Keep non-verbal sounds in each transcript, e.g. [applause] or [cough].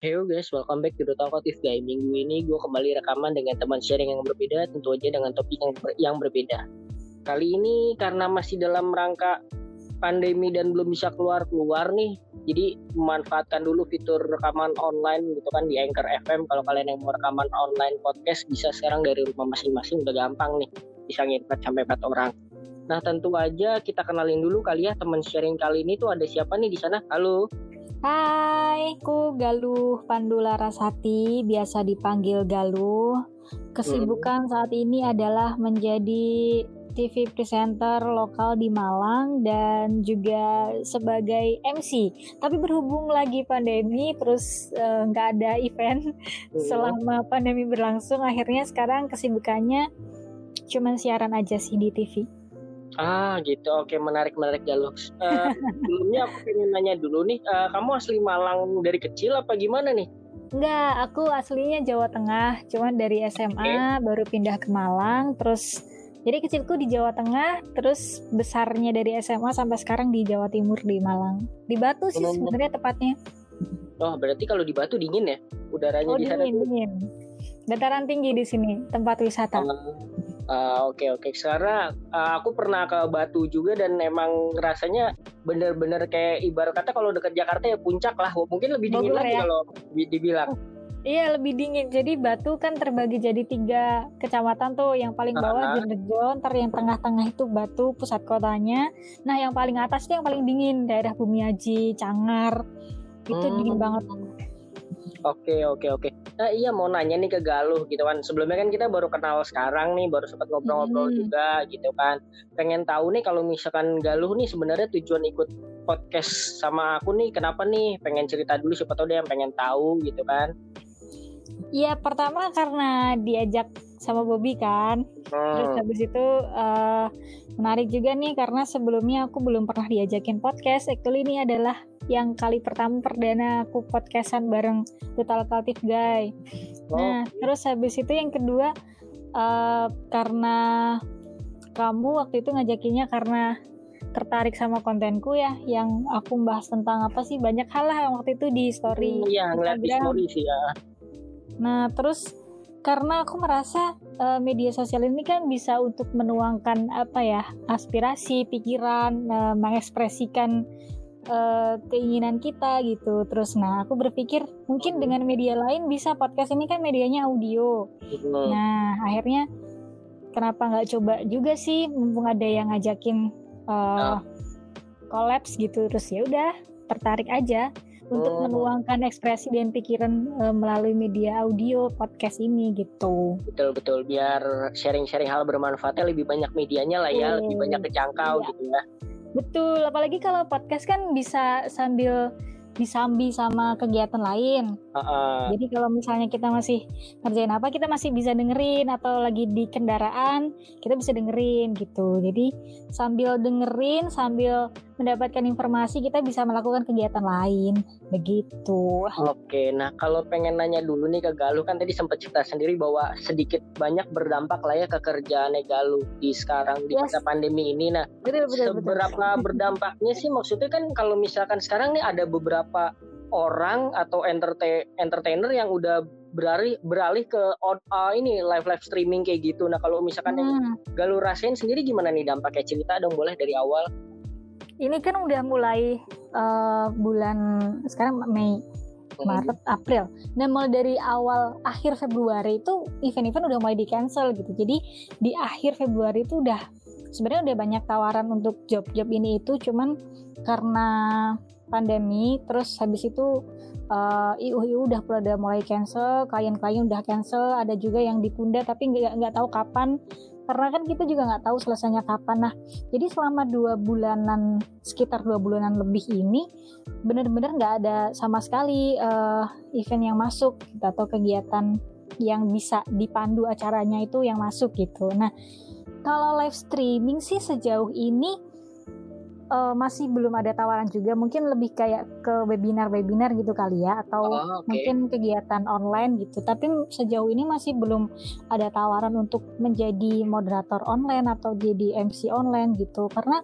Hey guys, welcome back to The Talkative Guy. Minggu ini gue kembali rekaman dengan teman sharing yang berbeda, tentu aja dengan topik yang, ber yang berbeda. Kali ini karena masih dalam rangka pandemi dan belum bisa keluar-keluar nih, jadi memanfaatkan dulu fitur rekaman online gitu kan di Anchor FM. Kalau kalian yang mau rekaman online podcast bisa sekarang dari rumah masing-masing udah gampang nih, bisa nginvite sampai 4 orang. Nah tentu aja kita kenalin dulu kali ya teman sharing kali ini tuh ada siapa nih di sana? Halo. Hai, aku Galuh Pandula Rasati, biasa dipanggil Galuh. Kesibukan saat ini adalah menjadi TV presenter lokal di Malang dan juga sebagai MC. Tapi berhubung lagi pandemi, terus eh, nggak uh, ada event selama pandemi berlangsung, akhirnya sekarang kesibukannya cuma siaran aja sih di TV. Ah gitu, oke menarik menarik Galux. Uh, sebelumnya aku pengen nanya dulu nih, uh, kamu asli Malang dari kecil apa gimana nih? Enggak, aku aslinya Jawa Tengah, cuman dari SMA okay. baru pindah ke Malang, terus jadi kecilku di Jawa Tengah, terus besarnya dari SMA sampai sekarang di Jawa Timur di Malang. Di Batu sih sebenarnya tepatnya. Oh, berarti kalau di Batu dingin ya? Udaranya oh, di sana dingin, dingin. Dataran tinggi di sini, tempat wisata. Ah, oke uh, oke. Okay, okay. Karena uh, aku pernah ke Batu juga dan emang rasanya bener-bener kayak ibarat kata kalau dekat Jakarta ya puncak lah. Mungkin lebih dingin Bogor, lagi ya? kalau dibilang. Iya lebih dingin. Jadi Batu kan terbagi jadi tiga kecamatan tuh. Yang paling bawah uh -huh. ntar yang tengah-tengah itu Batu pusat kotanya. Nah yang paling atas itu yang paling dingin daerah Bumiaji, Cangar. Itu hmm. dingin banget. Oke oke oke. Nah iya mau nanya nih ke Galuh gitu kan. Sebelumnya kan kita baru kenal sekarang nih, baru sempat ngobrol-ngobrol hmm. juga gitu kan. Pengen tahu nih kalau misalkan Galuh nih sebenarnya tujuan ikut podcast sama aku nih kenapa nih? Pengen cerita dulu siapa tahu dia yang pengen tahu gitu kan. Iya pertama karena diajak sama Bobby kan. Hmm. Terus habis itu uh, menarik juga nih karena sebelumnya aku belum pernah diajakin podcast. Actually ini adalah yang kali pertama perdana aku podcastan bareng Total Cultive Guy. Oh. Nah, terus habis itu yang kedua uh, karena kamu waktu itu ngajakinnya karena tertarik sama kontenku ya yang aku bahas tentang apa sih banyak hal lah waktu itu di story iya ngeliat di story sih ya nah terus karena aku merasa uh, media sosial ini kan bisa untuk menuangkan apa ya aspirasi pikiran uh, mengekspresikan uh, keinginan kita gitu. Terus nah aku berpikir mungkin dengan media lain bisa podcast ini kan medianya audio. Nah akhirnya kenapa nggak coba juga sih mumpung ada yang ngajakin uh, collapse gitu. Terus ya udah tertarik aja untuk oh. menuangkan ekspresi dan pikiran uh, melalui media audio podcast ini gitu. Betul betul biar sharing-sharing hal bermanfaatnya lebih banyak medianya lah ya, oh. lebih banyak kejangkau iya. gitu ya. Betul, apalagi kalau podcast kan bisa sambil disambi sama kegiatan lain. Uh-uh. Jadi kalau misalnya kita masih ngerjain apa, kita masih bisa dengerin atau lagi di kendaraan, kita bisa dengerin gitu. Jadi sambil dengerin, sambil mendapatkan informasi, kita bisa melakukan kegiatan lain. Begitu. Oke, nah kalau pengen nanya dulu nih ke Galuh kan tadi sempat cerita sendiri bahwa sedikit banyak berdampak lah ya ke kerjaan Galuh di sekarang di yes. masa pandemi ini. Nah, betul, betul, seberapa betul. [laughs] berdampaknya sih maksudnya kan kalau misalkan sekarang nih ada beberapa orang atau entertain, entertainer yang udah beralih beralih ke uh, ini live live streaming kayak gitu. Nah kalau misalkan hmm. yang Galuh rasain sendiri gimana nih dampaknya cerita dong boleh dari awal ini kan udah mulai uh, bulan sekarang Mei Maret, April. Dan mulai dari awal akhir Februari itu event-event udah mulai di cancel gitu. Jadi di akhir Februari itu udah sebenarnya udah banyak tawaran untuk job-job ini itu, cuman karena pandemi, terus habis itu uh, eh, IU udah udah mulai cancel, klien-klien udah cancel, ada juga yang ditunda tapi nggak nggak tahu kapan. Karena kan kita juga nggak tahu selesainya kapan. Nah jadi selama dua bulanan sekitar dua bulanan lebih ini benar-benar nggak ada sama sekali uh, event yang masuk gitu, atau kegiatan yang bisa dipandu acaranya itu yang masuk gitu. Nah kalau live streaming sih sejauh ini uh, masih belum ada tawaran juga. Mungkin lebih kayak ke webinar-webinar gitu kali ya, atau Oh, oke. mungkin kegiatan online gitu. Tapi sejauh ini masih belum ada tawaran untuk menjadi moderator online atau jadi MC online gitu. Karena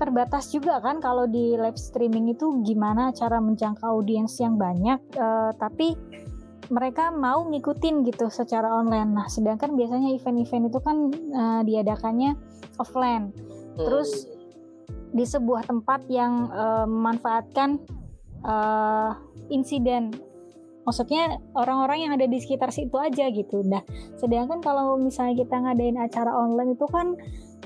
terbatas juga kan kalau di live streaming itu gimana cara menjangkau audiens yang banyak. eh, tapi mereka mau ngikutin gitu secara online. Nah, sedangkan biasanya event-event itu kan eh, diadakannya offline Terus di sebuah tempat yang eh, memanfaatkan eh, insiden. Maksudnya orang-orang yang ada di sekitar situ aja gitu. Nah sedangkan kalau misalnya kita ngadain acara online itu kan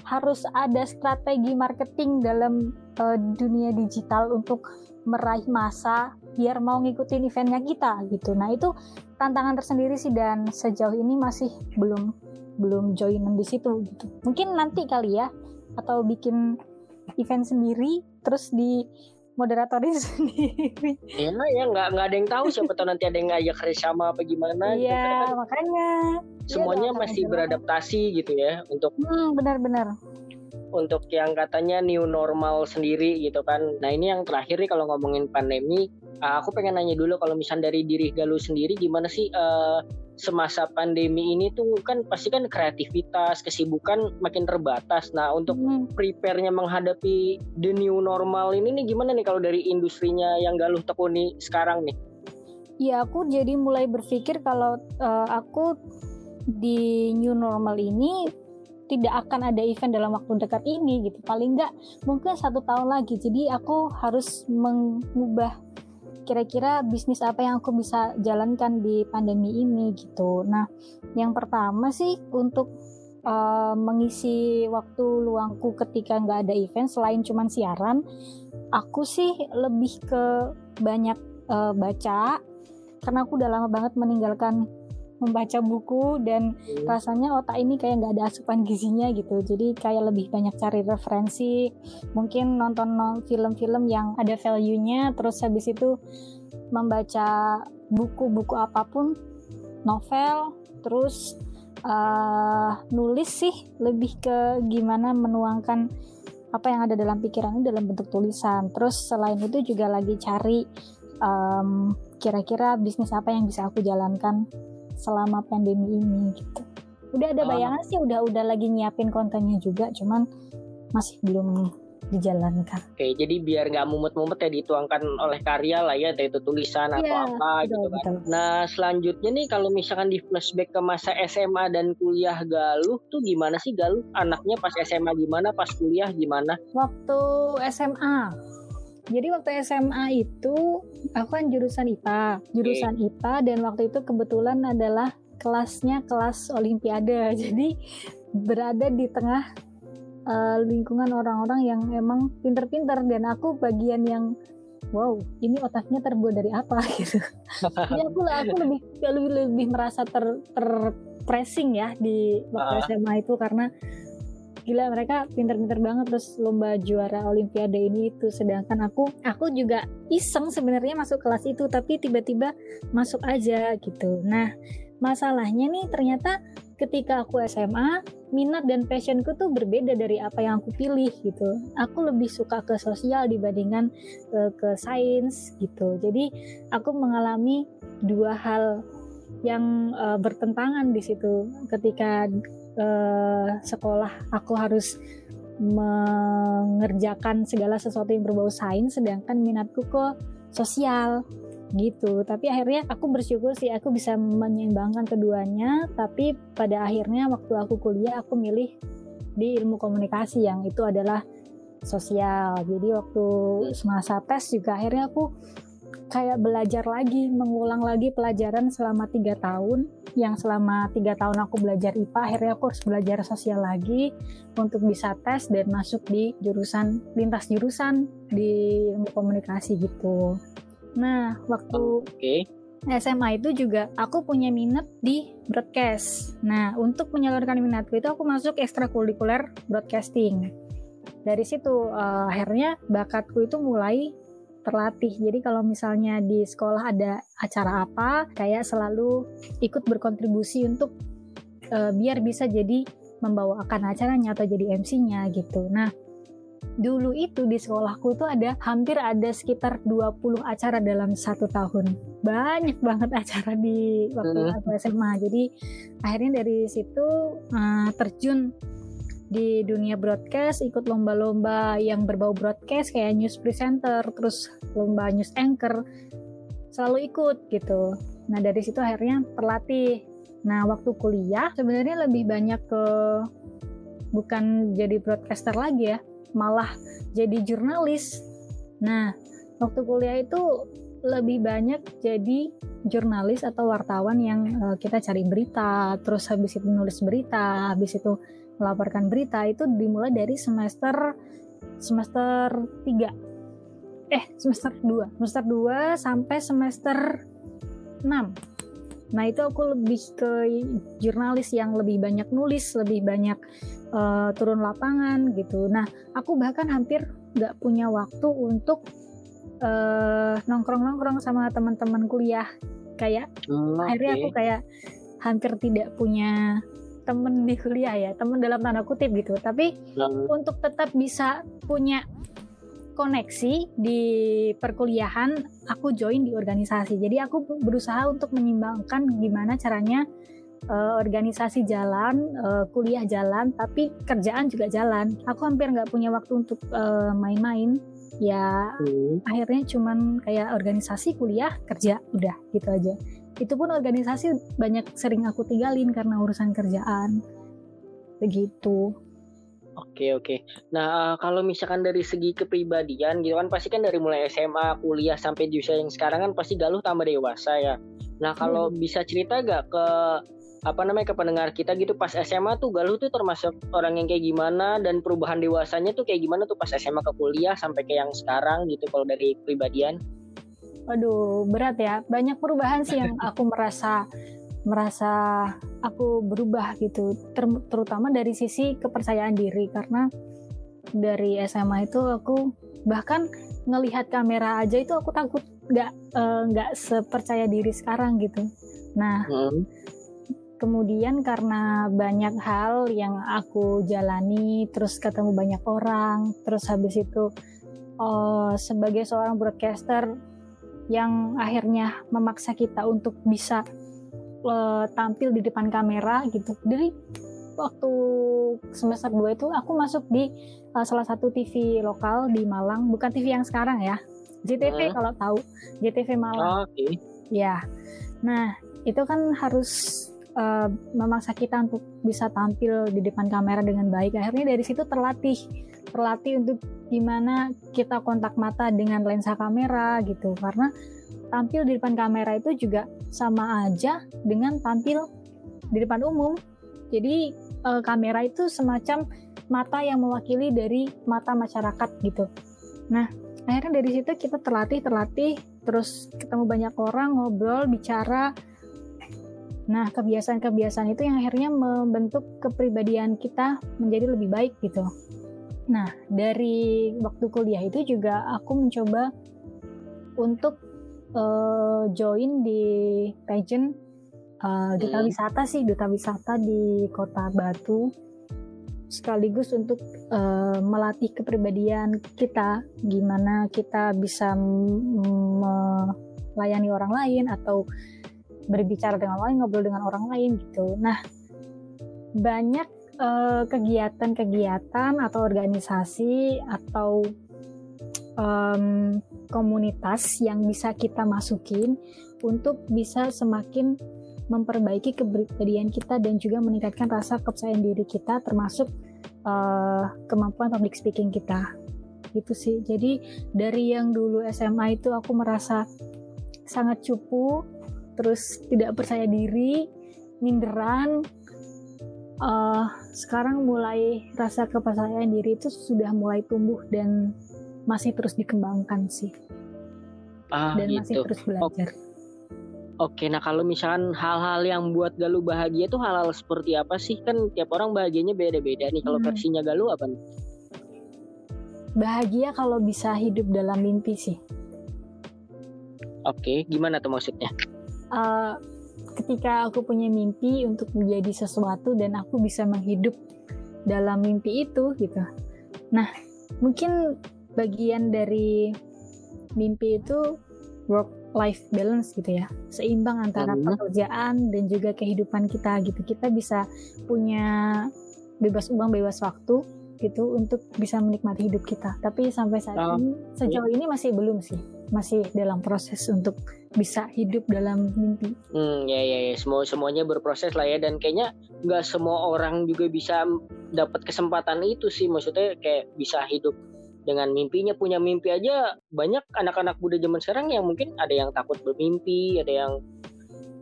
harus ada strategi marketing dalam eh, dunia digital untuk meraih masa biar mau ngikutin eventnya kita gitu. Nah itu tantangan tersendiri sih dan sejauh ini masih belum belum joinan di situ gitu. Mungkin nanti kali ya atau bikin event sendiri terus di moderatorin [laughs] sendiri. Enak ya, nggak nggak ada yang tahu siapa tahu nanti ada yang ngajak kerjasama apa gimana. gitu. Iya, kan makanya. semuanya Iya, masih doakan aja. beradaptasi gitu ya untuk Hmm, benar-benar. untuk yang katanya new normal sendiri gitu kan. Nah ini yang terakhir nih kalau ngomongin pandemi, uh, aku pengen nanya dulu kalau misalnya dari diri Galuh sendiri gimana sih uh, semasa pandemi ini tuh kan pasti kan kreativitas, kesibukan makin terbatas. Nah untuk Hmm, prepare-nya menghadapi the new normal ini nih gimana nih kalau dari industrinya yang Galuh tekuni sekarang nih? Ya aku jadi mulai berpikir kalau eh, aku di new normal ini tidak akan ada event dalam waktu dekat ini gitu. Paling nggak mungkin satu tahun lagi. Jadi aku harus mengubah kira-kira bisnis apa yang aku bisa jalankan di pandemi ini gitu. Nah, yang pertama sih untuk eh, mengisi waktu luangku ketika nggak ada event selain cuman siaran, aku sih lebih ke banyak eh, baca karena aku udah lama banget meninggalkan membaca buku dan rasanya otak ini kayak nggak ada asupan gizinya gitu. Jadi kayak lebih banyak cari referensi mungkin nonton no- film-film yang ada value-nya terus habis itu membaca buku-buku apa pun novel terus eh, nulis sih lebih ke gimana menuangkan apa yang ada dalam pikiran ini dalam bentuk tulisan. Terus selain itu juga lagi cari em, kira-kira bisnis apa yang bisa aku jalankan selama pandemi ini gitu. Udah ada Oh. bayangan sih, udah udah lagi nyiapin kontennya juga, cuman masih belum dijalankan. Oke, jadi biar nggak mumet-mumet ya dituangkan oleh karya lah ya, entah itu tulisan atau Iya, apa gitu betul, kan. betul. Nah, selanjutnya nih kalau misalkan di flashback ke masa SMA dan kuliah Galuh tuh gimana sih Galuh? Anaknya pas SMA gimana, pas kuliah gimana? Waktu SMA. Jadi waktu SMA itu aku kan jurusan IPA, jurusan IPA dan waktu itu kebetulan adalah kelasnya kelas olimpiade. [laughs] Jadi berada di tengah eh, lingkungan orang-orang yang emang pinter-pinter dan aku bagian yang wow, ini otaknya terbuat dari apa [laughs] gitu. Jadi aku aku lebih lebih lebih merasa ter terpressing ya di waktu Ah. SMA itu karena gila mereka pinter-pinter banget terus lomba juara olimpiade ini itu sedangkan aku aku juga iseng sebenarnya masuk kelas itu tapi tiba-tiba masuk aja gitu. Nah masalahnya nih ternyata ketika aku SMA minat dan passionku tuh berbeda dari apa yang aku pilih gitu. Aku lebih suka ke sosial dibandingkan ke, ke sains gitu. Jadi aku mengalami dua hal yang eh, bertentangan di situ. Ketika eh, sekolah aku harus mengerjakan segala sesuatu yang berbau sains sedangkan minatku ke sosial gitu. Tapi akhirnya aku bersyukur sih aku bisa menyeimbangkan keduanya. Tapi pada akhirnya waktu aku kuliah aku milih di ilmu komunikasi yang itu adalah sosial. Jadi waktu semasa tes juga akhirnya aku kayak belajar lagi mengulang lagi pelajaran selama tiga tahun yang selama tiga tahun aku belajar IPA akhirnya aku harus belajar sosial lagi untuk bisa tes dan masuk di jurusan lintas jurusan di ilmu komunikasi gitu nah waktu Oke. SMA itu juga aku punya minat di broadcast. Nah, untuk menyalurkan minatku itu aku masuk ekstrakurikuler broadcasting. Dari situ eh, akhirnya bakatku itu mulai terlatih. Jadi kalau misalnya di sekolah ada acara apa, kayak selalu ikut berkontribusi untuk eh, biar bisa jadi membawakan acaranya atau jadi MC-nya gitu. Nah, dulu itu di sekolahku tuh ada hampir ada sekitar 20 acara dalam satu tahun banyak banget [laughs] acara di waktu Hmm. aku SMA jadi akhirnya dari situ uh, terjun di dunia broadcast ikut lomba-lomba yang berbau broadcast kayak news presenter terus lomba news anchor selalu ikut gitu. Nah dari situ akhirnya terlatih. Nah waktu kuliah sebenarnya lebih banyak ke bukan jadi broadcaster lagi ya malah jadi jurnalis. Nah waktu kuliah itu lebih banyak jadi jurnalis atau wartawan yang eh, kita cari berita terus habis itu nulis berita habis itu melaporkan berita itu dimulai dari semester semester 3 eh semester 2 semester 2 sampai semester 6 nah itu aku lebih ke jurnalis yang lebih banyak nulis lebih banyak eh, turun lapangan gitu. Nah aku bahkan hampir nggak punya waktu untuk eh, nongkrong-nongkrong sama teman-teman kuliah. Kayak Hmm, akhirnya aku kayak hampir tidak punya temen di kuliah ya temen dalam tanda kutip gitu. Tapi Hmm, untuk tetap bisa punya koneksi di perkuliahan aku join di organisasi. Jadi aku berusaha untuk menyimbangkan gimana caranya eh, organisasi jalan eh, kuliah jalan tapi kerjaan juga jalan. Aku hampir nggak punya waktu untuk eh, main-main. Ya hmm. akhirnya cuman kayak organisasi kuliah kerja udah gitu aja itu pun organisasi banyak sering aku tinggalin karena urusan kerjaan begitu Oke oke. Nah eh, kalau misalkan dari segi kepribadian gitu kan pasti kan dari mulai SMA, kuliah sampai di usia yang sekarang kan pasti Galuh tambah dewasa ya. Nah kalau bisa cerita gak ke apa namanya ke pendengar kita gitu pas SMA tuh Galuh tuh termasuk orang yang kayak gimana dan perubahan dewasanya tuh kayak gimana tuh pas SMA ke kuliah sampai ke yang sekarang gitu kalau dari kepribadian. Waduh, berat ya. Banyak perubahan sih yang aku merasa merasa aku berubah gitu, Ter- terutama dari sisi kepercayaan diri karena dari SMA itu aku bahkan ngelihat kamera aja itu aku takut nggak eh, nggak sepercaya diri sekarang gitu. Nah, Hmm. kemudian karena banyak hal yang aku jalani, terus ketemu banyak orang, terus habis itu eh, sebagai seorang broadcaster yang akhirnya memaksa kita untuk bisa eh, tampil di depan kamera gitu. Dari waktu semester 2 itu aku masuk di eh, salah satu TV lokal di Malang, bukan TV yang sekarang ya. JTV Hmm. kalau tahu, JTV Malang. Oke. Ya, nah itu kan harus uh, memaksa kita untuk bisa tampil di depan kamera dengan baik. Akhirnya dari situ terlatih, terlatih untuk gimana kita kontak mata dengan lensa kamera gitu. Karena tampil di depan kamera itu juga sama aja dengan tampil di depan umum. Jadi uh, kamera itu semacam mata yang mewakili dari mata masyarakat gitu. Nah, akhirnya dari situ kita terlatih, terlatih, terus ketemu banyak orang ngobrol bicara nah kebiasaan-kebiasaan itu yang akhirnya membentuk kepribadian kita menjadi lebih baik gitu nah dari waktu kuliah itu juga aku mencoba untuk eh, join di pageant eh, duta Hmm. wisata sih duta wisata di kota Batu sekaligus untuk eh, melatih kepribadian kita gimana kita bisa melayani orang lain atau berbicara dengan orang lain ngobrol dengan orang lain gitu nah banyak eh, kegiatan-kegiatan atau organisasi atau em, komunitas yang bisa kita masukin untuk bisa semakin memperbaiki kepribadian kita dan juga meningkatkan rasa kepercayaan diri kita termasuk eh, kemampuan public speaking kita. Gitu sih. Jadi dari yang dulu SMA itu aku merasa sangat cupu terus tidak percaya diri minderan eh, sekarang mulai rasa kepercayaan diri itu sudah mulai tumbuh dan masih terus dikembangkan sih Ah dan masih gitu. terus belajar Oke, nah kalau misalkan hal-hal yang buat Galuh bahagia tuh hal-hal seperti apa sih? Kan tiap orang bahagianya beda-beda nih. Kalau Hmm. versinya Galuh apa nih? bahagia kalau bisa hidup dalam mimpi sih Oke, gimana tuh maksudnya? Eh, ketika aku punya mimpi untuk menjadi sesuatu dan aku bisa menghidup dalam mimpi itu gitu. Nah, mungkin bagian dari mimpi itu work life balance gitu ya. Seimbang antara Mhm. pekerjaan dan juga kehidupan kita gitu. Kita bisa punya bebas uang bebas waktu gitu untuk bisa menikmati hidup kita. Tapi sampai saat Oh, ini sejauh ini masih belum sih masih dalam proses untuk bisa hidup dalam mimpi. Hmm, ya ya ya, semua semuanya berproses lah ya. Dan kayaknya nggak semua orang juga bisa dapat kesempatan itu sih, maksudnya kayak bisa hidup dengan mimpinya, punya mimpi aja. Banyak anak-anak muda zaman sekarang yang mungkin ada yang takut bermimpi, ada yang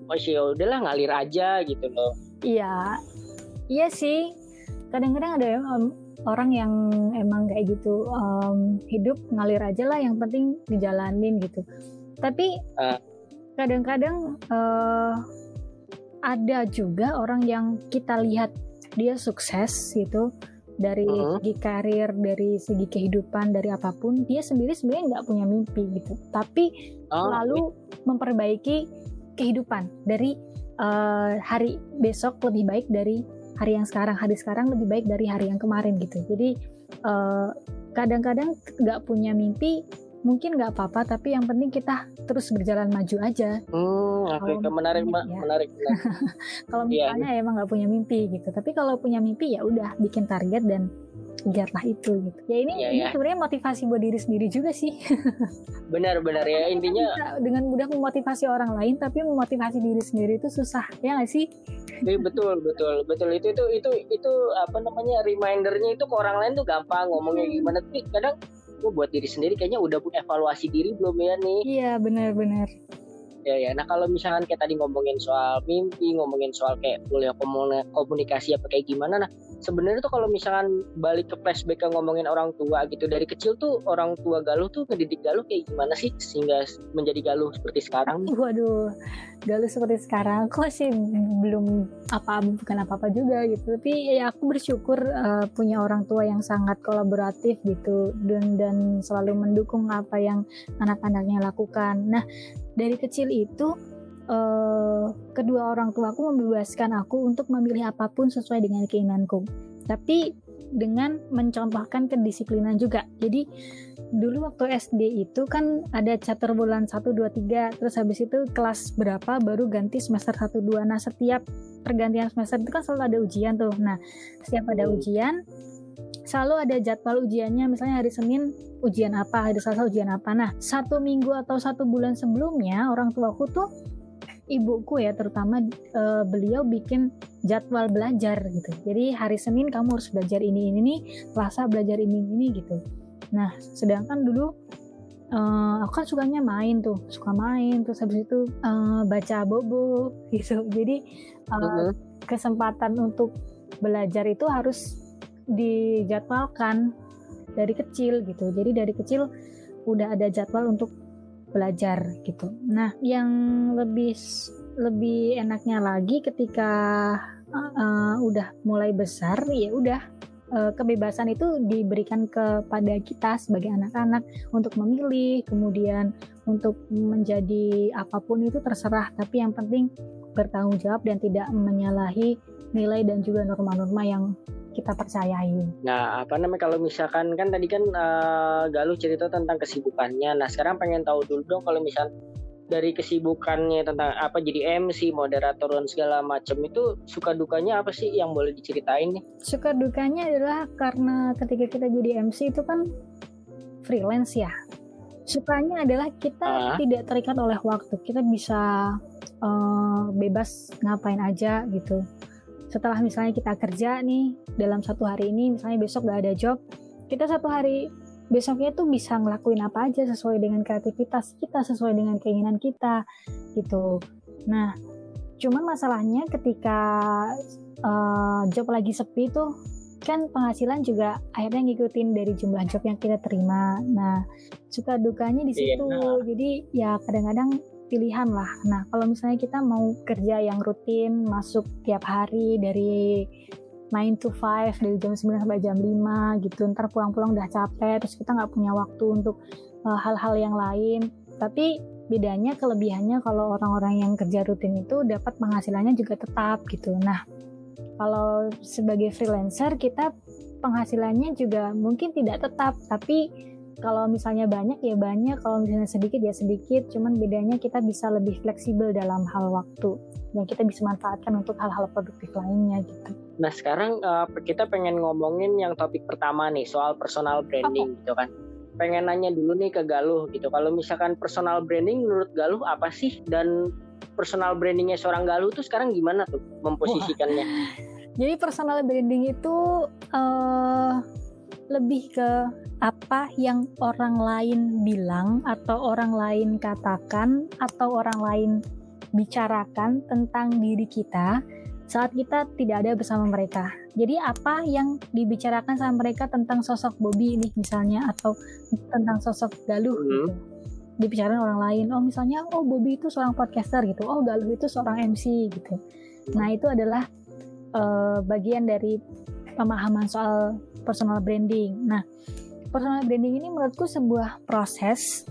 oh sih ya udahlah ngalir aja gitu loh. Iya, iya sih. Kadang-kadang ada em, orang yang emang kayak gitu em, hidup ngalir aja lah, yang penting dijalanin gitu. Tapi Ah. kadang-kadang eh, ada juga orang yang kita lihat dia sukses gitu dari Mhm. segi karir, dari segi kehidupan, dari apa pun, dia sendiri sebenarnya nggak punya mimpi gitu. Tapi Oh, selalu memperbaiki kehidupan dari eh, hari besok lebih baik dari hari yang sekarang hari sekarang lebih baik dari hari yang kemarin gitu jadi eh, kadang-kadang nggak punya mimpi mungkin nggak apa-apa tapi yang penting kita terus berjalan maju aja Hmm, Kalau oke, menarik, Mbak. ya. menarik, [laughs] menarik. kalau Iya. misalnya emang nggak punya mimpi gitu tapi kalau punya mimpi ya udah bikin target dan kejarlah itu gitu. Ya ini, Iya, ini ya. sebenarnya motivasi buat diri sendiri juga sih. [laughs] Benar-benar ya. Intinya bisa dengan mudah memotivasi orang lain tapi memotivasi diri sendiri itu susah. Ya nggak sih? Iya, betul betul betul. Itu itu itu itu apa namanya remindernya itu ke orang lain tuh gampang ngomongnya Hmm. gimana. Tapi kadang gue buat diri sendiri kayaknya udah evaluasi diri belum ya nih? Iya benar-benar ya ya nah kalau misalkan kayak tadi ngomongin soal mimpi ngomongin soal kayak kuliah komuni- komunikasi apa kayak gimana nah sebenarnya tuh kalau misalkan balik ke flashback ke ngomongin orang tua gitu dari kecil tuh orang tua Galuh tuh ngedidik Galuh kayak gimana sih sehingga menjadi Galuh seperti sekarang Waduh, galuh seperti sekarang kok sih belum apa bukan apa-apa juga gitu. Tapi ya aku bersyukur eh, punya orang tua yang sangat kolaboratif gitu dan dan selalu mendukung apa yang anak-anaknya lakukan. Nah, dari kecil itu eh, kedua orang tuaku membebaskan aku untuk memilih apa pun sesuai dengan keinginanku. Tapi dengan mencontohkan kedisiplinan juga. Jadi dulu waktu SD itu kan ada catur bulan 1 2 3 terus habis itu kelas berapa baru ganti semester 1 2. Nah, setiap pergantian semester itu kan selalu ada ujian tuh. Nah, setiap ada Hmm. ujian selalu ada jadwal ujiannya misalnya hari Senin ujian apa, hari Selasa ujian apa. Nah, satu minggu atau satu bulan sebelumnya orang tuaku tuh ibuku ya terutama eh, beliau bikin jadwal belajar gitu. Jadi hari Senin kamu harus belajar ini ini nih, Selasa belajar ini ini gitu. Nah, sedangkan dulu eh, aku kan sukanya main tuh, suka main terus habis itu eh, baca bobo [laughs] gitu. Jadi eh, Mhm. kesempatan untuk belajar itu harus dijadwalkan dari kecil gitu. Jadi dari kecil udah ada jadwal untuk belajar gitu. Nah, yang lebih lebih enaknya lagi ketika uh, udah mulai besar ya udah uh, kebebasan itu diberikan kepada kita sebagai anak-anak untuk memilih, kemudian untuk menjadi apa pun itu terserah, tapi yang penting bertanggung jawab dan tidak menyalahi nilai dan juga norma-norma yang kita percayai. Nah, apa namanya kalau misalkan kan tadi kan eh, Galuh cerita tentang kesibukannya. Nah, sekarang pengen tahu dulu dong kalau misal dari kesibukannya tentang apa jadi MC, moderator dan segala macam itu suka dukanya apa sih yang boleh diceritain nih? Suka dukanya adalah karena ketika kita jadi MC itu kan freelance ya. Sukanya adalah kita Ah. tidak terikat oleh waktu. Kita bisa eh, bebas ngapain aja gitu. Setelah misalnya kita kerja nih dalam satu hari ini, misalnya besok gak ada job, kita satu hari besoknya tuh bisa ngelakuin apa aja sesuai dengan kreativitas kita, sesuai dengan keinginan kita gitu. Nah, cuman masalahnya ketika eh, job lagi sepi tuh kan penghasilan juga akhirnya ngikutin dari jumlah job yang kita terima. Nah, suka dukanya di Iya. situ. Jadi ya kadang-kadang pilihan lah. Nah, kalau misalnya kita mau kerja yang rutin, masuk tiap hari dari 9 to 5 dari jam 9 sampai jam 5 gitu. Ntar pulang-pulang udah capek, terus kita nggak punya waktu untuk uh, hal-hal yang lain. Tapi bedanya kelebihannya kalau orang-orang yang kerja rutin itu dapat penghasilannya juga tetap gitu. Nah, kalau sebagai freelancer kita penghasilannya juga mungkin tidak tetap tapi kalau misalnya banyak ya banyak kalau misalnya sedikit ya sedikit cuman bedanya kita bisa lebih fleksibel dalam hal waktu dan kita bisa manfaatkan untuk hal-hal produktif lainnya gitu. Nah sekarang uh, kita pengen ngomongin yang topik pertama nih soal personal branding okay. gitu kan. Pengen nanya dulu nih ke Galuh gitu. Kalau misalkan personal branding menurut Galuh apa sih dan personal brandingnya seorang Galuh tuh sekarang gimana tuh memposisikannya? Wah. [laughs] Jadi personal branding itu uh, lebih ke apa yang orang lain bilang atau orang lain katakan atau orang lain bicarakan tentang diri kita saat kita tidak ada bersama mereka. Jadi apa yang dibicarakan sama mereka tentang sosok Bobby ini misalnya atau tentang sosok Galuh hmm. gitu. Dibicarakan orang lain. Oh misalnya oh Bobby itu seorang podcaster gitu. Oh Galuh itu seorang MC gitu. Nah itu adalah uh, bagian dari pemahaman soal personal branding. Nah personal branding ini menurutku sebuah proses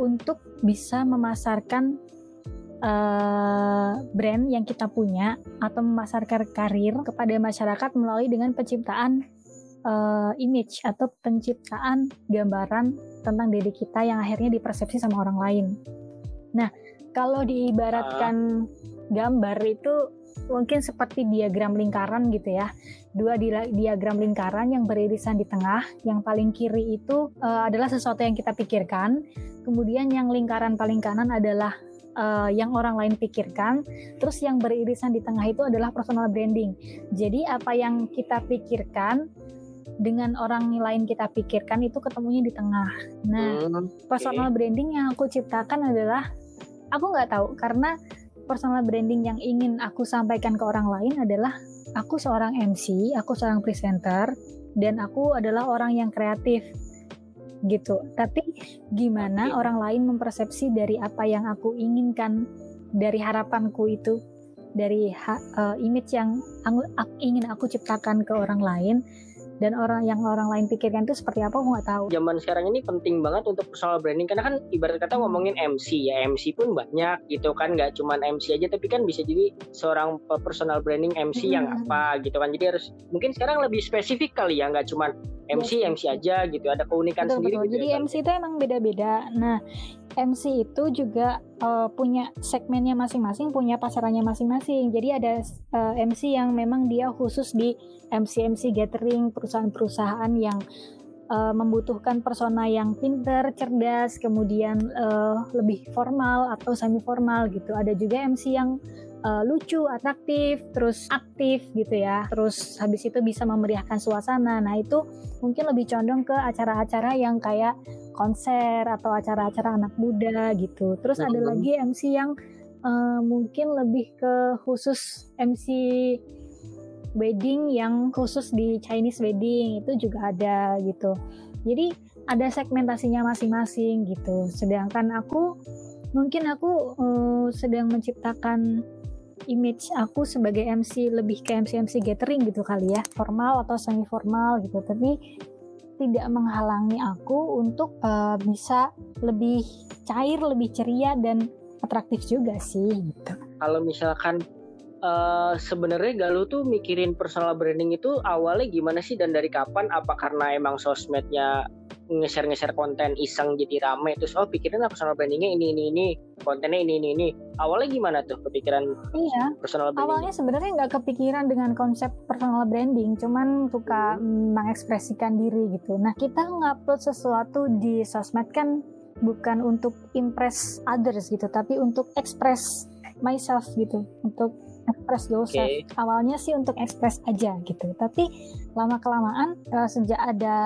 untuk bisa memasarkan uh, brand yang kita punya atau memasarkan karir kepada masyarakat melalui dengan penciptaan uh, image atau penciptaan gambaran tentang diri kita yang akhirnya dipersepsi sama orang lain. Nah, kalau diibaratkan gambar itu mungkin seperti diagram lingkaran gitu ya. Dua di diagram lingkaran yang beririsan di tengah, yang paling kiri itu uh, adalah sesuatu yang kita pikirkan, kemudian yang lingkaran paling kanan adalah uh, yang orang lain pikirkan, terus yang beririsan di tengah itu adalah personal branding. Jadi apa yang kita pikirkan dengan orang lain kita pikirkan itu ketemunya di tengah. Nah, hmm, personal branding yang aku ciptakan adalah aku nggak tahu karena personal branding yang ingin aku sampaikan ke orang lain adalah aku seorang MC, aku seorang presenter, dan aku adalah orang yang kreatif gitu. Tapi gimana orang lain mempersepsi dari apa yang aku inginkan dari harapanku itu dari ha, uh, image yang aku, aku, ingin aku ciptakan ke orang lain dan orang yang orang lain pikirkan itu seperti apa aku nggak tahu. Zaman sekarang ini penting banget untuk personal branding karena kan ibarat kata ngomongin MC ya MC pun banyak gitu kan nggak cuma MC aja tapi kan bisa jadi seorang personal branding MC hmm. yang apa gitu kan jadi harus mungkin sekarang lebih spesifik kali ya nggak cuma MC MC aja gitu ada keunikan betul, sendiri. Betul. Gitu jadi ya, MC itu emang beda-beda. Nah MC itu juga uh, punya segmennya masing-masing, punya pasarannya masing-masing. Jadi ada uh, eh, MC yang memang dia khusus di MC-MC gathering perusahaan-perusahaan yang uh, membutuhkan persona yang pinter, cerdas, kemudian uh, lebih formal atau semi formal gitu. Ada juga MC yang uh, lucu, atraktif, terus aktif gitu ya. Terus habis itu bisa memeriahkan suasana. Nah, itu mungkin lebih condong ke acara-acara yang kayak konser atau acara-acara anak muda gitu. Terus ada lagi MC yang uh, mungkin lebih ke khusus MC wedding yang khusus di Chinese wedding itu juga ada gitu. Jadi ada segmentasinya masing-masing gitu. Sedangkan aku mungkin aku uh, sedang menciptakan image aku sebagai MC lebih ke MC MC gathering gitu kali ya. Formal atau semi formal gitu. Tapi tidak menghalangi aku untuk uh, bisa lebih cair lebih ceria dan atraktif juga sih gitu. Kalau misalkan uh, sebenarnya Galuh tuh mikirin personal branding itu awalnya gimana sih dan dari kapan? Apa karena emang sosmednya ngeser-ngeser konten iseng jadi rame terus oh pikirin personal brandingnya ini ini ini kontennya ini ini ini. Awalnya gimana tuh kepikiran iya. personal branding awalnya sebenarnya nggak kepikiran dengan konsep personal branding cuman suka hmm. mengekspresikan diri gitu. Nah kita ngupload sesuatu di sosmed kan bukan untuk impress others gitu tapi untuk express myself gitu untuk express yourself. Okay. Awalnya sih untuk express aja gitu, tapi lama kelamaan uh, sejak ada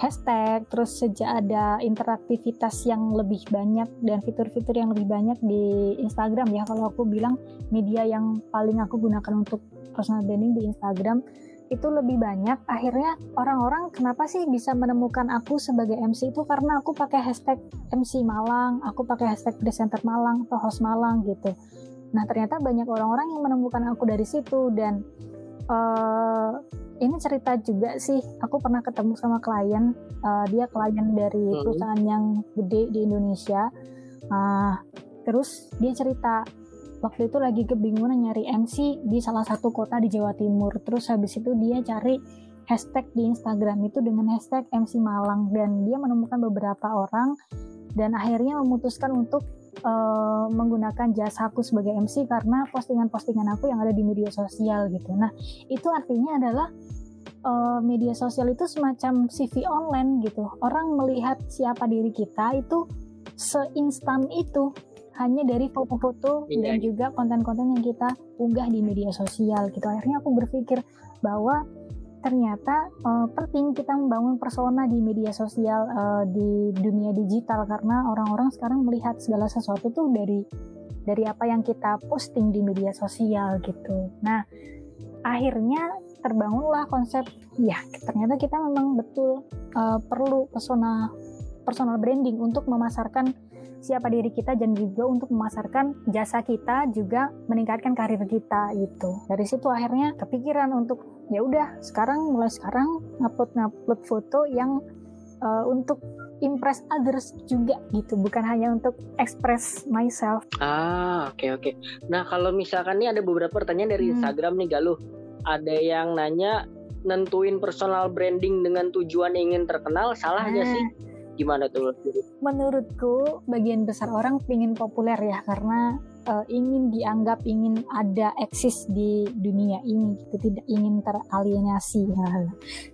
hashtag, terus sejak ada interaktivitas yang lebih banyak dan fitur-fitur yang lebih banyak di Instagram ya. Kalau aku bilang media yang paling aku gunakan untuk personal branding di Instagram itu lebih banyak akhirnya orang-orang kenapa sih bisa menemukan aku sebagai MC itu karena aku pakai hashtag MC Malang aku pakai hashtag presenter Malang atau host Malang gitu Nah ternyata banyak orang-orang yang menemukan aku dari situ dan uh, ini cerita juga sih. Aku pernah ketemu sama klien, uh, dia klien dari hmm. perusahaan yang gede di Indonesia. Uh, terus dia cerita waktu itu lagi kebingungan nyari MC di salah satu kota di Jawa Timur. Terus habis itu dia cari hashtag di Instagram itu dengan hashtag MC Malang dan dia menemukan beberapa orang dan akhirnya memutuskan untuk uh, menggunakan jasa aku sebagai MC karena postingan-postingan aku yang ada di media sosial gitu. Nah, itu artinya adalah uh, media sosial itu semacam CV online gitu. Orang melihat siapa diri kita itu seinstan itu hanya dari foto-foto iya. dan juga konten-konten yang kita unggah di media sosial gitu. Akhirnya aku berpikir bahwa ternyata uh, penting kita membangun persona di media sosial uh, di dunia digital karena orang-orang sekarang melihat segala sesuatu tuh dari dari apa yang kita posting di media sosial gitu. Nah, akhirnya terbangunlah konsep ya ternyata kita memang betul uh, perlu persona personal branding untuk memasarkan siapa diri kita dan juga untuk memasarkan jasa kita juga meningkatkan karir kita gitu. Dari situ akhirnya kepikiran untuk ya udah sekarang mulai sekarang ngupload ngupload foto yang uh, untuk impress others juga gitu bukan hanya untuk express myself ah oke okay, oke okay. nah kalau misalkan nih ada beberapa pertanyaan dari hmm. Instagram nih Galuh ada yang nanya nentuin personal branding dengan tujuan ingin terkenal salah nah. sih gimana tuh menurutku bagian besar orang ingin populer ya karena uh, ingin dianggap ingin ada eksis di dunia ini gitu tidak ingin teralienasi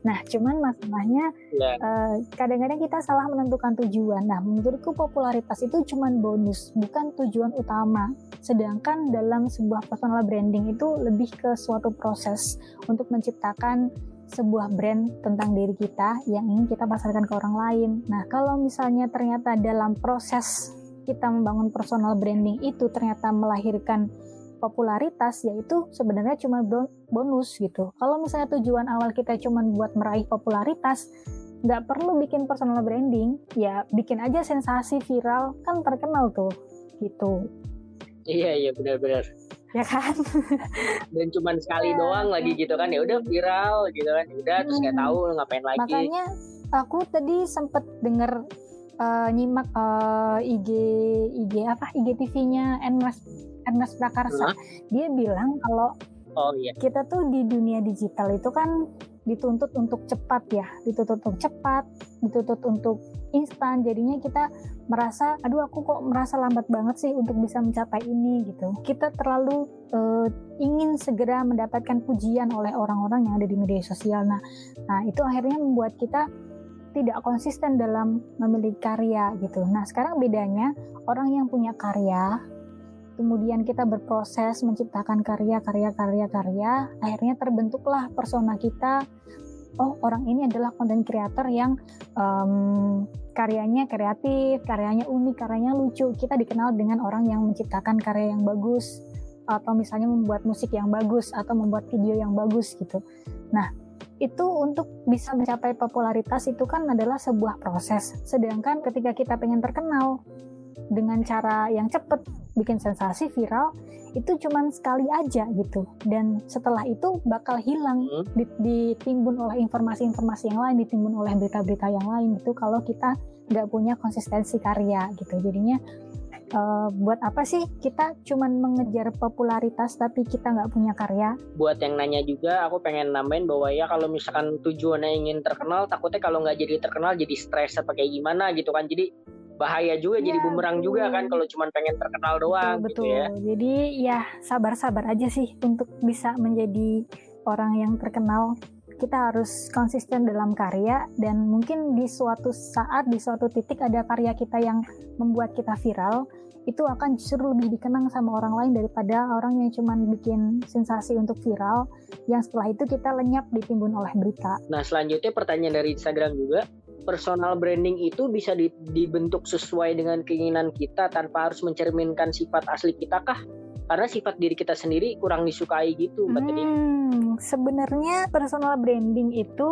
nah cuman masalahnya yeah. Ya. uh, kadang-kadang kita salah menentukan tujuan nah menurutku popularitas itu cuman bonus bukan tujuan utama sedangkan dalam sebuah personal branding itu lebih ke suatu proses untuk menciptakan sebuah brand tentang diri kita yang ingin kita pasarkan ke orang lain. Nah, kalau misalnya ternyata dalam proses kita membangun personal branding itu ternyata melahirkan popularitas yaitu sebenarnya cuma bonus gitu. Kalau misalnya tujuan awal kita cuma buat meraih popularitas, nggak perlu bikin personal branding, ya bikin aja sensasi viral kan terkenal tuh gitu. Iya iya benar-benar ya kan [laughs] dan cuma sekali ya, doang lagi gitu kan ya udah viral gitu kan ya udah hmm. terus nggak tahu ngapain lagi makanya aku tadi sempet denger uh, nyimak uh, eh, IG IG apa IG TV-nya Ernest Ernest Prakarsa huh? dia bilang kalau oh, iya. kita tuh di dunia digital itu kan dituntut untuk cepat ya, dituntut untuk cepat, dituntut untuk instan. Jadinya kita merasa, aduh aku kok merasa lambat banget sih untuk bisa mencapai ini gitu. Kita terlalu uh, ingin segera mendapatkan pujian oleh orang-orang yang ada di media sosial. Nah, nah itu akhirnya membuat kita tidak konsisten dalam memiliki karya gitu. Nah, sekarang bedanya orang yang punya karya kemudian kita berproses menciptakan karya-karya-karya-karya, akhirnya terbentuklah persona kita. Oh, orang ini adalah konten creator yang um, karyanya kreatif, karyanya unik, karyanya lucu. Kita dikenal dengan orang yang menciptakan karya yang bagus, atau misalnya membuat musik yang bagus, atau membuat video yang bagus gitu. Nah, itu untuk bisa mencapai popularitas itu kan adalah sebuah proses. Sedangkan ketika kita pengen terkenal, dengan cara yang cepat bikin sensasi viral itu cuman sekali aja gitu dan setelah itu bakal hilang hmm. ditimbun oleh informasi-informasi yang lain ditimbun oleh berita-berita yang lain itu kalau kita nggak punya konsistensi karya gitu jadinya uh, buat apa sih kita cuman mengejar popularitas tapi kita nggak punya karya? Buat yang nanya juga, aku pengen nambahin bahwa ya kalau misalkan tujuannya ingin terkenal, takutnya kalau nggak jadi terkenal jadi stres apa kayak gimana gitu kan. Jadi bahaya juga ya, jadi bumerang betul. juga kan kalau cuma pengen terkenal doang betul, gitu ya. Jadi ya sabar-sabar aja sih untuk bisa menjadi orang yang terkenal. Kita harus konsisten dalam karya dan mungkin di suatu saat di suatu titik ada karya kita yang membuat kita viral itu akan justru lebih dikenang sama orang lain daripada orang yang cuma bikin sensasi untuk viral yang setelah itu kita lenyap ditimbun oleh berita. Nah selanjutnya pertanyaan dari Instagram juga personal branding itu bisa dibentuk sesuai dengan keinginan kita tanpa harus mencerminkan sifat asli kita kah? Karena sifat diri kita sendiri kurang disukai gitu, Mbak hmm, Sebenarnya personal branding itu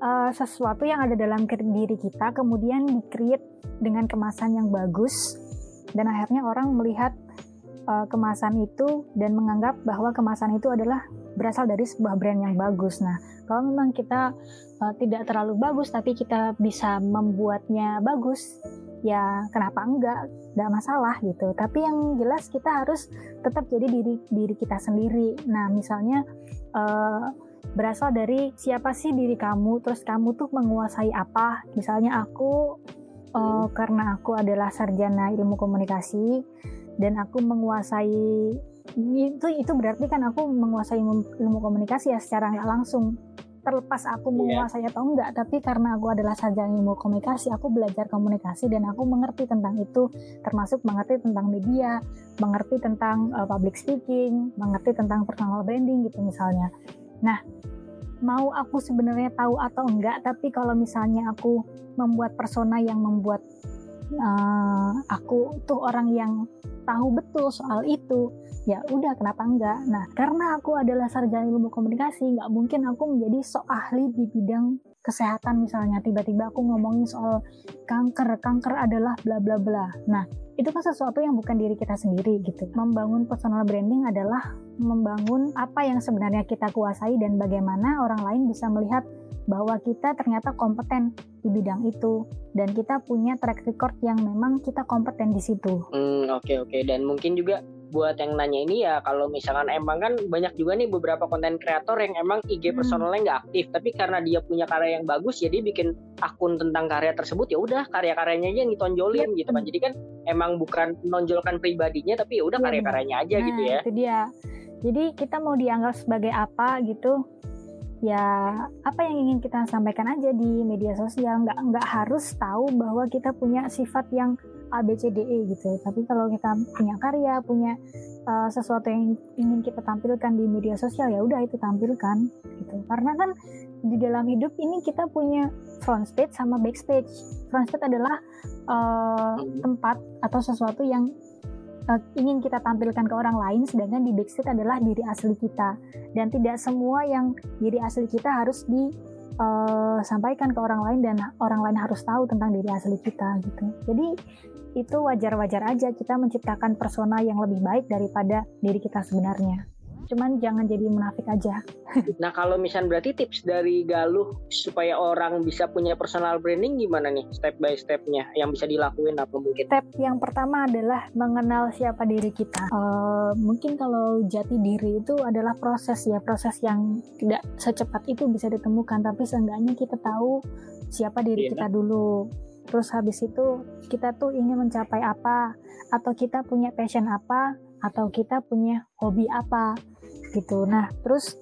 uh, sesuatu yang ada dalam diri kita, kemudian di-create dengan kemasan yang bagus, dan akhirnya orang melihat uh, kemasan itu dan menganggap bahwa kemasan itu adalah berasal dari sebuah brand yang bagus. Nah, kalau memang kita uh, tidak terlalu bagus tapi kita bisa membuatnya bagus, ya kenapa enggak? Enggak masalah gitu. Tapi yang jelas kita harus tetap jadi diri diri kita sendiri. Nah, misalnya uh, berasal dari siapa sih diri kamu, terus kamu tuh menguasai apa. Misalnya aku uh, karena aku adalah sarjana ilmu komunikasi dan aku menguasai itu itu berarti kan aku menguasai ilmu komunikasi ya secara nggak langsung terlepas aku iya. menguasai yeah. atau enggak tapi karena aku adalah sarjana ilmu komunikasi aku belajar komunikasi dan aku mengerti tentang itu termasuk mengerti tentang media mengerti tentang uh, public speaking mengerti tentang personal branding gitu misalnya nah mau aku sebenarnya tahu atau enggak tapi kalau misalnya aku membuat persona yang membuat uh, aku tuh orang yang tahu betul soal itu. Ya udah kenapa enggak? Nah karena aku adalah sarjana ilmu komunikasi nggak mungkin aku menjadi sok ahli di bidang kesehatan misalnya. Tiba-tiba aku ngomongin soal kanker kanker adalah bla bla bla. Nah itu kan sesuatu yang bukan diri kita sendiri gitu. Membangun personal branding adalah membangun apa yang sebenarnya kita kuasai dan bagaimana orang lain bisa melihat bahwa kita ternyata kompeten di bidang itu dan kita punya track record yang memang kita kompeten di situ. Hmm oke okay, oke okay. dan mungkin juga buat yang nanya ini ya kalau misalkan emang kan banyak juga nih beberapa konten kreator yang emang IG hmm. personalnya nggak aktif tapi karena dia punya karya yang bagus jadi bikin akun tentang karya tersebut ya udah karya-karyanya aja yang ditonjolin ya. gitu kan jadi kan emang bukan menonjolkan pribadinya tapi ya udah ya. karya-karyanya aja nah, gitu ya itu dia jadi kita mau dianggap sebagai apa gitu ya apa yang ingin kita sampaikan aja di media sosial. Nggak nggak harus tahu bahwa kita punya sifat yang A B C D E gitu. Tapi kalau kita punya karya punya uh, sesuatu yang ingin kita tampilkan di media sosial ya udah itu tampilkan gitu. Karena kan di dalam hidup ini kita punya front stage sama backstage front stage adalah uh, tempat atau sesuatu yang uh, ingin kita tampilkan ke orang lain sedangkan di backstage adalah diri asli kita dan tidak semua yang diri asli kita harus di uh, sampaikan ke orang lain dan orang lain harus tahu tentang diri asli kita gitu. Jadi itu wajar-wajar aja kita menciptakan persona yang lebih baik daripada diri kita sebenarnya. Cuman jangan jadi munafik aja. [laughs] nah kalau misalnya berarti tips dari Galuh supaya orang bisa punya personal branding gimana nih step by stepnya yang bisa dilakuin apa mungkin? Step yang pertama adalah mengenal siapa diri kita. Uh, mungkin kalau jati diri itu adalah proses ya proses yang tidak secepat itu bisa ditemukan tapi seenggaknya kita tahu siapa diri yeah. kita dulu terus habis itu kita tuh ingin mencapai apa atau kita punya passion apa atau kita punya hobi apa gitu. Nah terus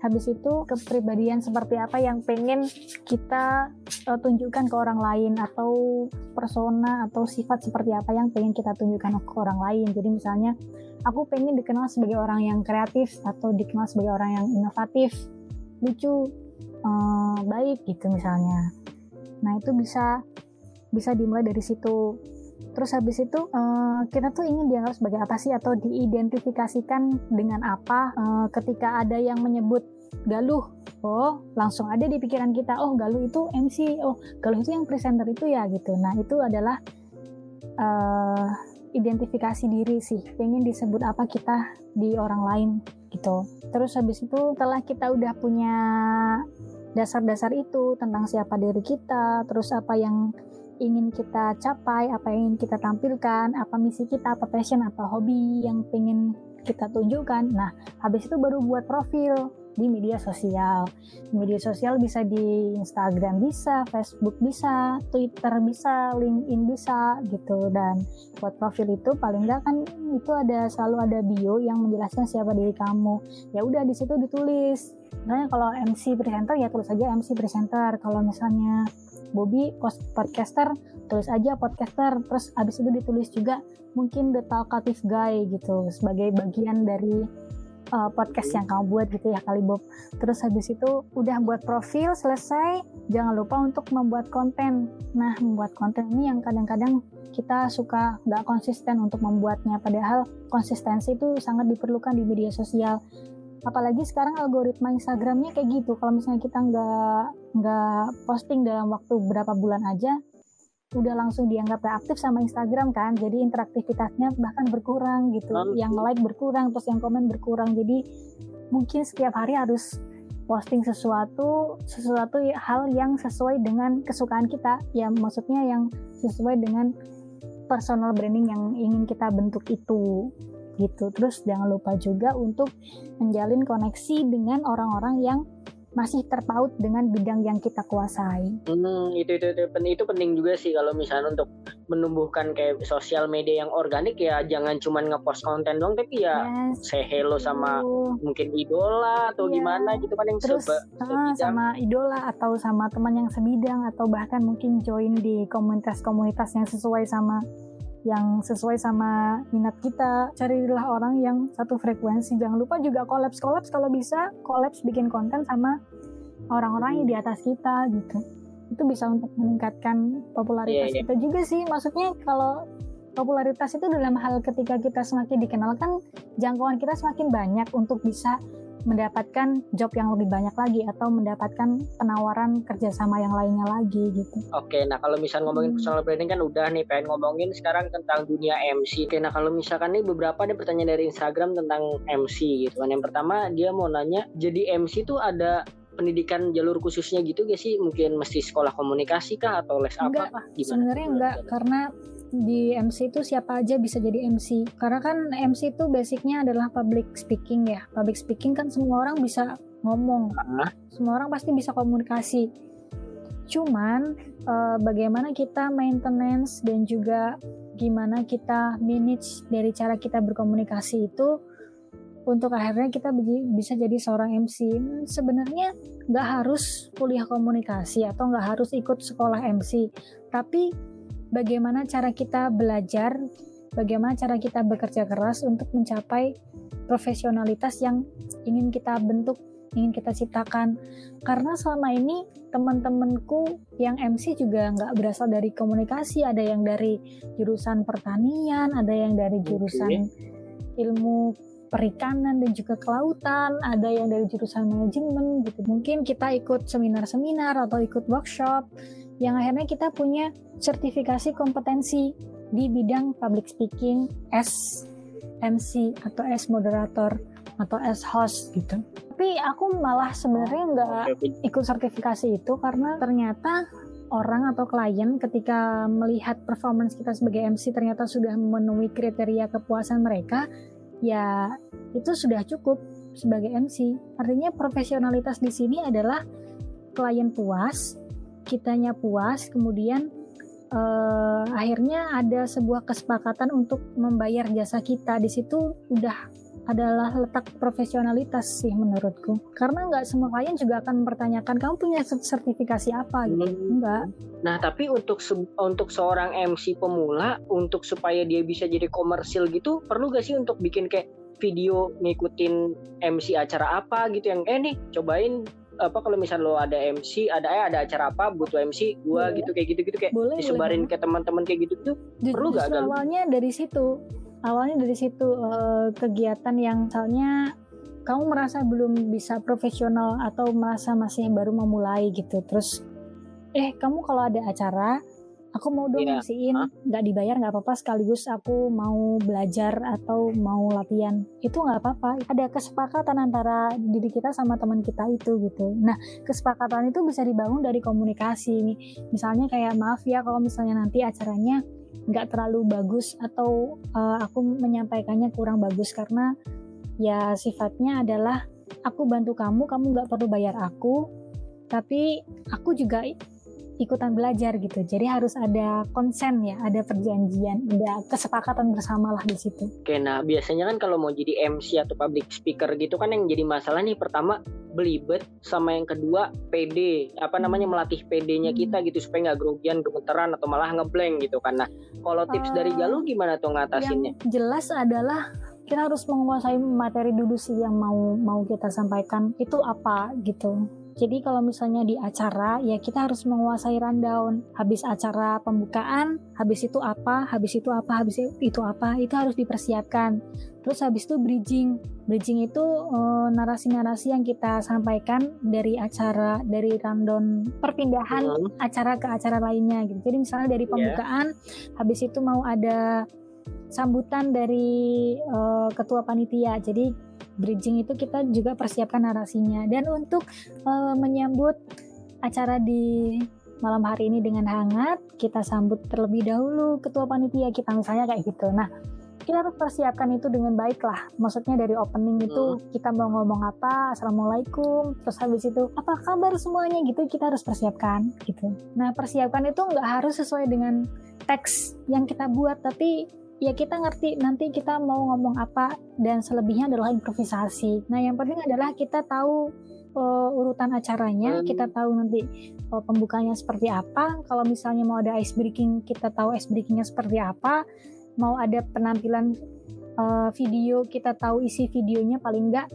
habis itu kepribadian seperti apa yang pengen kita uh, tunjukkan ke orang lain atau persona atau sifat seperti apa yang pengen kita tunjukkan ke orang lain. Jadi misalnya aku pengen dikenal sebagai orang yang kreatif atau dikenal sebagai orang yang inovatif lucu uh, baik gitu misalnya. Nah itu bisa bisa dimulai dari situ terus habis itu uh, kita tuh ingin dianggap sebagai apa sih? Atau diidentifikasikan dengan apa? Uh, ketika ada yang menyebut Galuh oh langsung ada di pikiran kita oh Galuh itu MC oh Galuh itu yang presenter itu ya gitu. Nah itu adalah uh, identifikasi diri sih. Pengen disebut apa kita di orang lain gitu. Terus habis itu setelah kita udah punya dasar-dasar itu tentang siapa diri kita terus apa yang ingin kita capai, apa yang ingin kita tampilkan, apa misi kita, apa passion, apa hobi yang pengen kita tunjukkan. Nah, habis itu baru buat profil di media sosial. Media sosial bisa di Instagram bisa, Facebook bisa, Twitter bisa, LinkedIn bisa gitu. Dan buat profil itu paling enggak kan itu ada selalu ada bio yang menjelaskan siapa diri kamu. Ya udah di situ ditulis. Misalnya kalau MC presenter ya tulis aja MC presenter. Kalau misalnya Bobby podcaster tulis aja podcaster terus abis itu ditulis juga mungkin the talkative guy gitu sebagai bagian dari uh, podcast yang kamu buat gitu ya kali Bob. Terus habis itu udah buat profil selesai. Jangan lupa untuk membuat konten. Nah membuat konten ini yang kadang-kadang kita suka nggak konsisten untuk membuatnya padahal konsistensi itu sangat diperlukan di media sosial apalagi sekarang algoritma Instagramnya kayak gitu. Kalau misalnya kita nggak nggak posting dalam waktu berapa bulan aja udah langsung dianggap gak aktif sama Instagram kan. Jadi interaktivitasnya bahkan berkurang gitu. Lalu. yang like berkurang terus yang komen berkurang. Jadi mungkin setiap hari harus posting sesuatu sesuatu hal yang sesuai dengan kesukaan kita. Ya maksudnya yang sesuai dengan personal branding yang ingin kita bentuk itu gitu. Terus jangan lupa juga untuk menjalin koneksi dengan orang-orang yang masih terpaut dengan bidang yang kita kuasai. Hmm, itu, itu itu itu penting juga sih kalau misalnya untuk menumbuhkan kayak sosial media yang organik ya jangan cuma ngepost konten doang tapi ya yes. say hello sama uh. mungkin idola atau yeah. gimana gitu kan yang Terus, sebe, uh, sama idola atau sama teman yang sebidang atau bahkan mungkin join di komunitas-komunitas yang sesuai sama yang sesuai sama minat kita. Carilah orang yang satu frekuensi. Jangan lupa juga kolaps kolaps kalau bisa kolaps bikin konten sama orang-orang yang di atas kita gitu. Itu bisa untuk meningkatkan popularitas yeah, yeah. kita juga sih. Maksudnya kalau popularitas itu dalam hal ketika kita semakin dikenalkan jangkauan kita semakin banyak untuk bisa mendapatkan job yang lebih banyak lagi atau mendapatkan penawaran kerjasama yang lainnya lagi gitu. Oke, nah kalau misal ngomongin hmm. personal branding kan udah nih pengen ngomongin sekarang tentang dunia MC. Oke, nah kalau misalkan nih beberapa nih pertanyaan dari Instagram tentang MC gitu kan. Yang pertama dia mau nanya, jadi MC tuh ada pendidikan jalur khususnya gitu gak sih? Mungkin mesti sekolah komunikasi kah atau les enggak, apa? Sebenarnya enggak, karena di MC itu siapa aja bisa jadi MC karena kan MC itu basicnya adalah public speaking ya. Public speaking kan semua orang bisa ngomong. Uh. semua orang pasti bisa komunikasi. Cuman uh, bagaimana kita maintenance dan juga gimana kita manage dari cara kita berkomunikasi itu untuk akhirnya kita bisa jadi seorang MC sebenarnya nggak harus kuliah komunikasi atau nggak harus ikut sekolah MC tapi bagaimana cara kita belajar, bagaimana cara kita bekerja keras untuk mencapai profesionalitas yang ingin kita bentuk, ingin kita ciptakan. Karena selama ini teman-temanku yang MC juga nggak berasal dari komunikasi, ada yang dari jurusan pertanian, ada yang dari jurusan okay. ilmu perikanan dan juga kelautan, ada yang dari jurusan manajemen gitu. Mungkin kita ikut seminar-seminar atau ikut workshop yang akhirnya kita punya sertifikasi kompetensi di bidang public speaking as MC atau as moderator atau as host gitu. Tapi aku malah sebenarnya nggak ikut sertifikasi itu karena ternyata orang atau klien ketika melihat performance kita sebagai MC ternyata sudah memenuhi kriteria kepuasan mereka, ya itu sudah cukup sebagai MC. Artinya profesionalitas di sini adalah klien puas, kitanya puas, kemudian uh, akhirnya ada sebuah kesepakatan untuk membayar jasa kita. Di situ udah adalah letak profesionalitas sih menurutku. Karena nggak semua klien juga akan mempertanyakan kamu punya sertifikasi apa gitu. Hmm. Enggak. Nah, tapi untuk se untuk seorang MC pemula untuk supaya dia bisa jadi komersil gitu, perlu gak sih untuk bikin kayak video ngikutin MC acara apa gitu yang eh nih cobain apa kalau misal lo ada MC ada eh ada acara apa butuh MC gua boleh. gitu kayak gitu gitu kayak boleh, disebarin boleh. ke teman-teman kayak gitu tuh perlu gak awalnya dari situ awalnya dari situ uh, kegiatan yang misalnya kamu merasa belum bisa profesional atau merasa masih baru memulai gitu terus eh kamu kalau ada acara aku mau dong yeah. ngisiin nggak dibayar nggak apa-apa. Sekaligus aku mau belajar atau mau latihan. Itu nggak apa-apa. Ada kesepakatan antara diri kita sama teman kita itu gitu. Nah kesepakatan itu bisa dibangun dari komunikasi misalnya kayak maaf ya kalau misalnya nanti acaranya nggak terlalu bagus atau uh, aku menyampaikannya kurang bagus karena ya sifatnya adalah aku bantu kamu kamu nggak perlu bayar aku tapi aku juga ikutan belajar gitu. Jadi harus ada konsen ya, ada perjanjian, ada kesepakatan bersama lah di situ. Oke, nah biasanya kan kalau mau jadi MC atau public speaker gitu kan yang jadi masalah nih pertama belibet sama yang kedua PD, apa namanya hmm. melatih PD-nya hmm. kita gitu supaya nggak grogian, gemeteran atau malah ngeblank gitu kan. Nah, kalau tips uh, dari Galuh gimana tuh ngatasinnya? Yang jelas adalah kita harus menguasai materi dulu sih yang mau mau kita sampaikan itu apa gitu jadi kalau misalnya di acara ya kita harus menguasai rundown. Habis acara pembukaan, habis itu apa, habis itu apa, habis itu apa, itu harus dipersiapkan. Terus habis itu bridging. Bridging itu narasi eh, narasi-narasi yang kita sampaikan dari acara dari rundown perpindahan hmm. acara ke acara lainnya gitu. Jadi misalnya dari iya. pembukaan, yeah. habis itu mau ada sambutan dari uh, ketua panitia. Jadi bridging itu kita juga persiapkan narasinya. Dan untuk uh, menyambut acara di malam hari ini dengan hangat kita sambut terlebih dahulu ketua panitia kita misalnya kayak gitu. Nah kita harus persiapkan itu dengan baik lah maksudnya dari opening itu hmm. kita mau ngomong apa assalamualaikum terus habis itu apa kabar semuanya? Gitu kita harus persiapkan gitu. Nah persiapkan itu nggak harus sesuai dengan teks yang kita buat tapi ya kita ngerti nanti kita mau ngomong apa dan selebihnya adalah improvisasi nah yang penting adalah kita tahu uh, urutan acaranya, hmm. kita tahu nanti uh, pembukanya seperti apa. Kalau misalnya mau ada ice breaking, kita tahu ice breakingnya seperti apa. Mau ada penampilan uh, video, kita tahu isi videonya paling enggak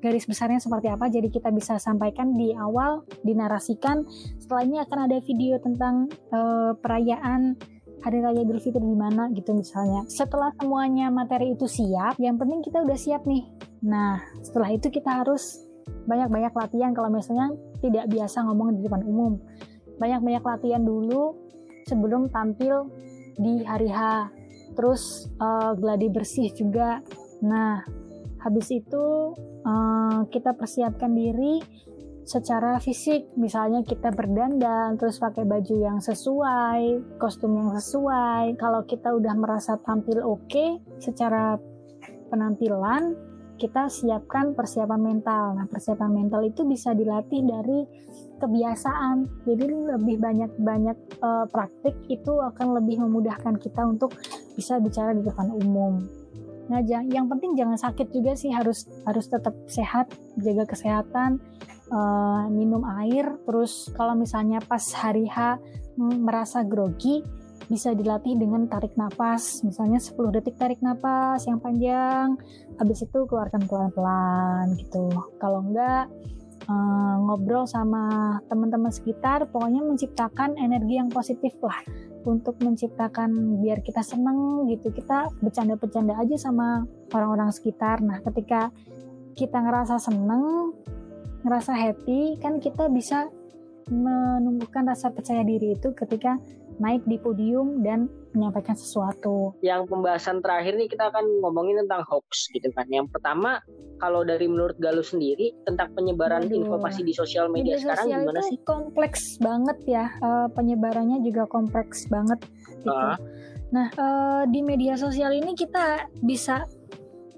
garis besarnya seperti apa. Jadi kita bisa sampaikan di awal, dinarasikan. Setelah ini akan ada video tentang uh, perayaan Hari Raya Idul Fitri di mana gitu misalnya. Setelah semuanya materi itu siap, yang penting kita udah siap nih. Nah, setelah itu kita harus banyak-banyak latihan kalau misalnya tidak biasa ngomong di depan umum. Banyak-banyak latihan dulu sebelum tampil di hari H. Terus uh, gladi bersih juga. Nah, habis itu uh, kita persiapkan diri secara fisik. Misalnya kita berdandan, terus pakai baju yang sesuai, kostum yang sesuai. Kalau kita udah merasa tampil oke okay, secara penampilan, kita siapkan persiapan mental. Nah, persiapan mental itu bisa dilatih dari kebiasaan. Jadi lebih banyak-banyak uh, praktik itu akan lebih memudahkan kita untuk bisa bicara di depan umum. Nah, yang penting jangan sakit juga sih harus harus tetap sehat, jaga kesehatan, uh, minum air. Terus kalau misalnya pas hari H merasa grogi, bisa dilatih dengan tarik nafas misalnya 10 detik tarik nafas yang panjang habis itu keluarkan pelan-pelan gitu. Kalau enggak uh, ngobrol sama teman-teman sekitar pokoknya menciptakan energi yang positif lah. Untuk menciptakan biar kita seneng gitu kita bercanda-bercanda aja sama orang-orang sekitar. Nah ketika kita ngerasa seneng ngerasa happy kan kita bisa menumbuhkan rasa percaya diri itu ketika naik di podium dan menyampaikan sesuatu. Yang pembahasan terakhir nih kita akan ngomongin tentang hoax gitu kan. Yang pertama kalau dari menurut Galuh sendiri tentang penyebaran Aduh. informasi di sosial media, media sekarang sosial gimana sih? Kompleks banget ya. Uh, penyebarannya juga kompleks banget gitu. Uh. Nah, uh, di media sosial ini kita bisa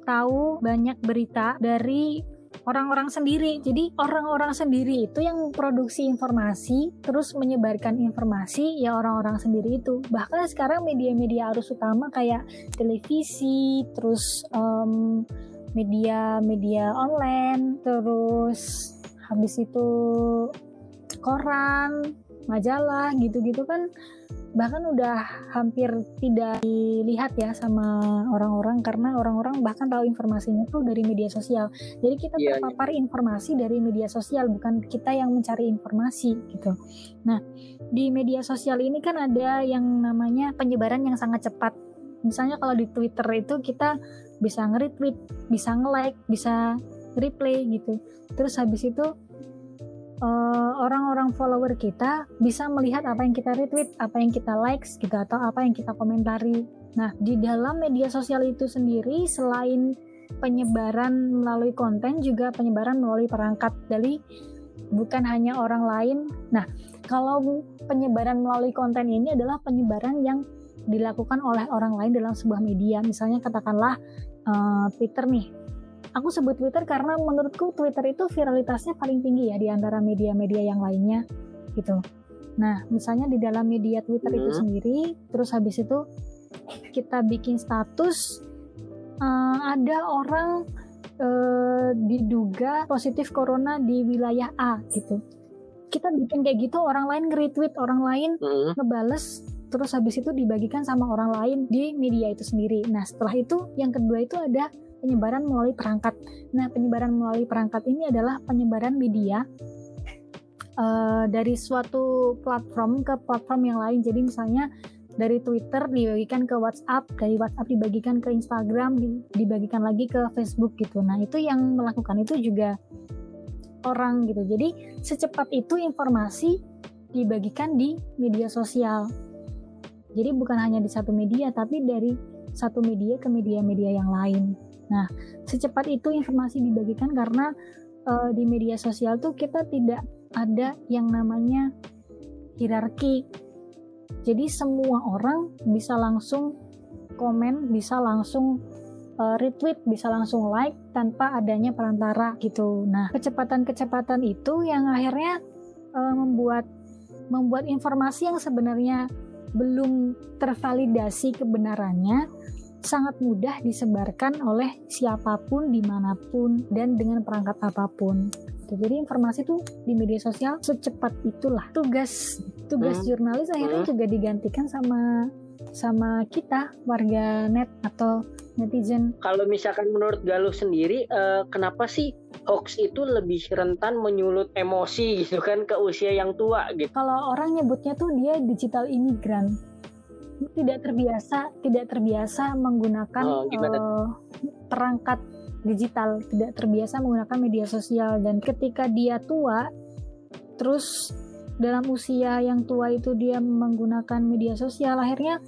tahu banyak berita dari orang-orang sendiri. Jadi orang-orang sendiri itu yang produksi informasi terus menyebarkan informasi ya orang-orang sendiri itu. Bahkan sekarang media-media arus utama kayak televisi, terus um, media-media online, terus habis itu koran, majalah gitu-gitu kan bahkan udah hampir tidak dilihat ya sama orang-orang karena orang-orang bahkan tahu informasinya tuh dari media sosial. Jadi kita yeah, iya. terpapar yeah. informasi dari media sosial bukan kita yang mencari informasi gitu. Nah, di media sosial ini kan ada yang namanya penyebaran yang sangat cepat. Misalnya kalau di Twitter itu kita bisa nge-retweet, bisa nge-like, bisa replay gitu. Terus habis itu eh, orang-orang follower kita bisa melihat apa yang kita retweet, apa yang kita likes gitu atau apa yang kita komentari. Nah, di dalam media sosial itu sendiri selain penyebaran melalui konten juga penyebaran melalui perangkat dari bukan hanya orang lain. Nah, kalau penyebaran melalui konten ini adalah penyebaran yang dilakukan oleh orang lain dalam sebuah media. Misalnya katakanlah uh, Twitter nih aku sebut Twitter karena menurutku Twitter itu viralitasnya paling tinggi ya di antara media-media yang lainnya gitu. Nah, misalnya di dalam media Twitter hmm. itu sendiri, terus habis itu kita bikin status uh, ada orang uh, diduga positif corona di wilayah A gitu. Kita bikin kayak gitu, orang lain nge-retweet, orang lain hmm. ngebales, terus habis itu dibagikan sama orang lain di media itu sendiri. Nah, setelah itu yang kedua itu ada penyebaran melalui perangkat. Nah, penyebaran melalui perangkat ini adalah penyebaran media uh, dari suatu platform ke platform yang lain. Jadi misalnya dari Twitter dibagikan ke WhatsApp, dari WhatsApp dibagikan ke Instagram, dibagikan lagi ke Facebook gitu. Nah, itu yang melakukan itu juga orang gitu. Jadi secepat itu informasi dibagikan di media sosial. Jadi bukan hanya di satu media, tapi dari satu media ke media-media yang lain. Nah, secepat itu informasi dibagikan karena uh, di media sosial tuh kita tidak ada yang namanya hierarki. Jadi semua orang bisa langsung komen, bisa langsung uh, retweet, bisa langsung like tanpa adanya perantara gitu. Nah, kecepatan-kecepatan itu yang akhirnya uh, membuat membuat informasi yang sebenarnya belum tervalidasi kebenarannya sangat mudah disebarkan oleh siapa pun, di mana pun, dan dengan perangkat apa pun. Jadi informasi tuh di media sosial secepat itulah. Tugas tugas hmm. jurnalis akhirnya hmm. juga digantikan sama sama kita warga net atau netizen. Kalau misalkan menurut Galuh sendiri, uh, kenapa sih hoax itu lebih rentan menyulut emosi gitu kan ke usia yang tua gitu? Kalau orang nyebutnya tuh dia digital imigran, tidak terbiasa, tidak terbiasa menggunakan oh, uh, perangkat digital, tidak terbiasa menggunakan media sosial dan ketika dia tua, terus dalam usia yang tua itu dia menggunakan media sosial akhirnya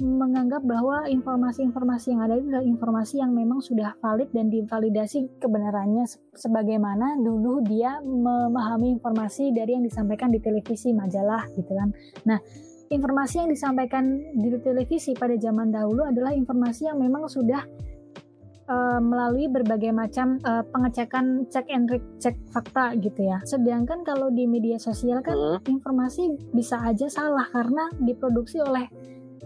menganggap bahwa informasi-informasi yang ada itu adalah informasi yang memang sudah valid dan divalidasi kebenarannya sebagaimana dulu dia memahami informasi dari yang disampaikan di televisi majalah gitu kan. Nah, informasi yang disampaikan di televisi pada zaman dahulu adalah informasi yang memang sudah uh, melalui berbagai macam uh, pengecekan cek and cek fakta gitu ya. Sedangkan kalau di media sosial kan uh. informasi bisa aja salah karena diproduksi oleh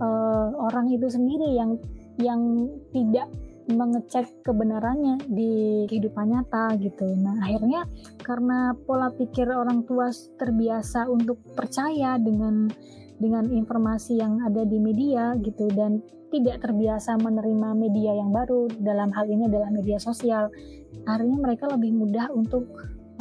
uh, orang itu sendiri yang yang tidak mengecek kebenarannya di kehidupan nyata gitu. Nah, akhirnya karena pola pikir orang tua terbiasa untuk percaya dengan dengan informasi yang ada di media gitu dan tidak terbiasa menerima media yang baru. Dalam hal ini adalah media sosial. Akhirnya mereka lebih mudah untuk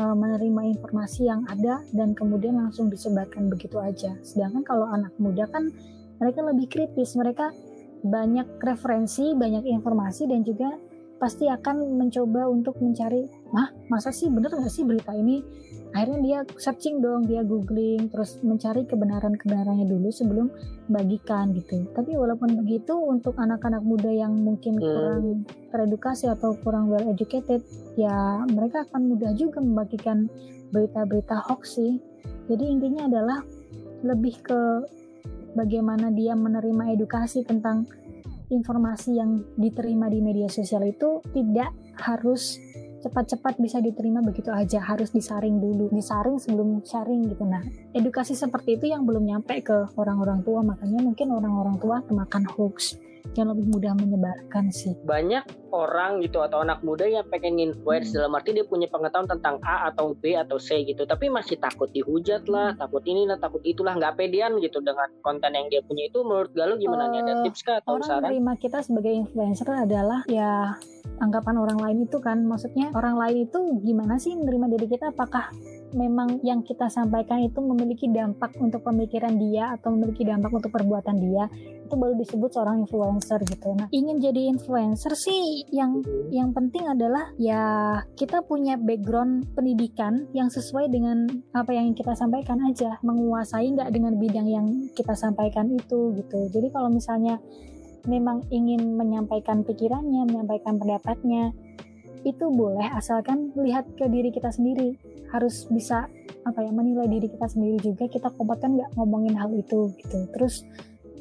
uh, menerima informasi yang ada dan kemudian langsung disebarkan begitu aja. Sedangkan kalau anak muda kan mereka lebih kritis. Mereka banyak referensi banyak informasi dan juga pasti akan mencoba untuk mencari, mah masa sih? Bener nggak sih berita ini? Akhirnya dia searching dong, dia googling, terus mencari kebenaran-kebenarannya dulu sebelum bagikan gitu. Tapi walaupun begitu, untuk anak-anak muda yang mungkin hmm. kurang teredukasi atau kurang well educated, ya mereka akan mudah juga membagikan berita-berita hoax sih. Jadi intinya adalah lebih ke bagaimana dia menerima edukasi tentang informasi yang diterima di media sosial itu tidak harus cepat-cepat bisa diterima begitu aja harus disaring dulu disaring sebelum sharing gitu nah edukasi seperti itu yang belum nyampe ke orang-orang tua makanya mungkin orang-orang tua kemakan hoax yang lebih mudah menyebarkan sih. Banyak orang gitu atau anak muda yang pengen influence hmm. dalam arti dia punya pengetahuan tentang A atau B atau C gitu, tapi masih takut dihujat lah, hmm. takut ini lah, takut itulah, nggak pedean gitu dengan konten yang dia punya itu. Menurut Galuh gimana uh, nih? Ada eh, tips kah atau orang saran? Orang terima kita sebagai influencer adalah ya anggapan orang lain itu kan, maksudnya orang lain itu gimana sih menerima diri kita? Apakah memang yang kita sampaikan itu memiliki dampak untuk pemikiran dia atau memiliki dampak untuk perbuatan dia itu baru disebut seorang influencer gitu. Nah, ingin jadi influencer sih yang yang penting adalah ya kita punya background pendidikan yang sesuai dengan apa yang kita sampaikan aja, menguasai nggak dengan bidang yang kita sampaikan itu gitu. Jadi kalau misalnya memang ingin menyampaikan pikirannya, menyampaikan pendapatnya, itu boleh asalkan lihat ke diri kita sendiri. Harus bisa apa ya menilai diri kita sendiri juga. Kita kompeten nggak ngomongin hal itu gitu. Terus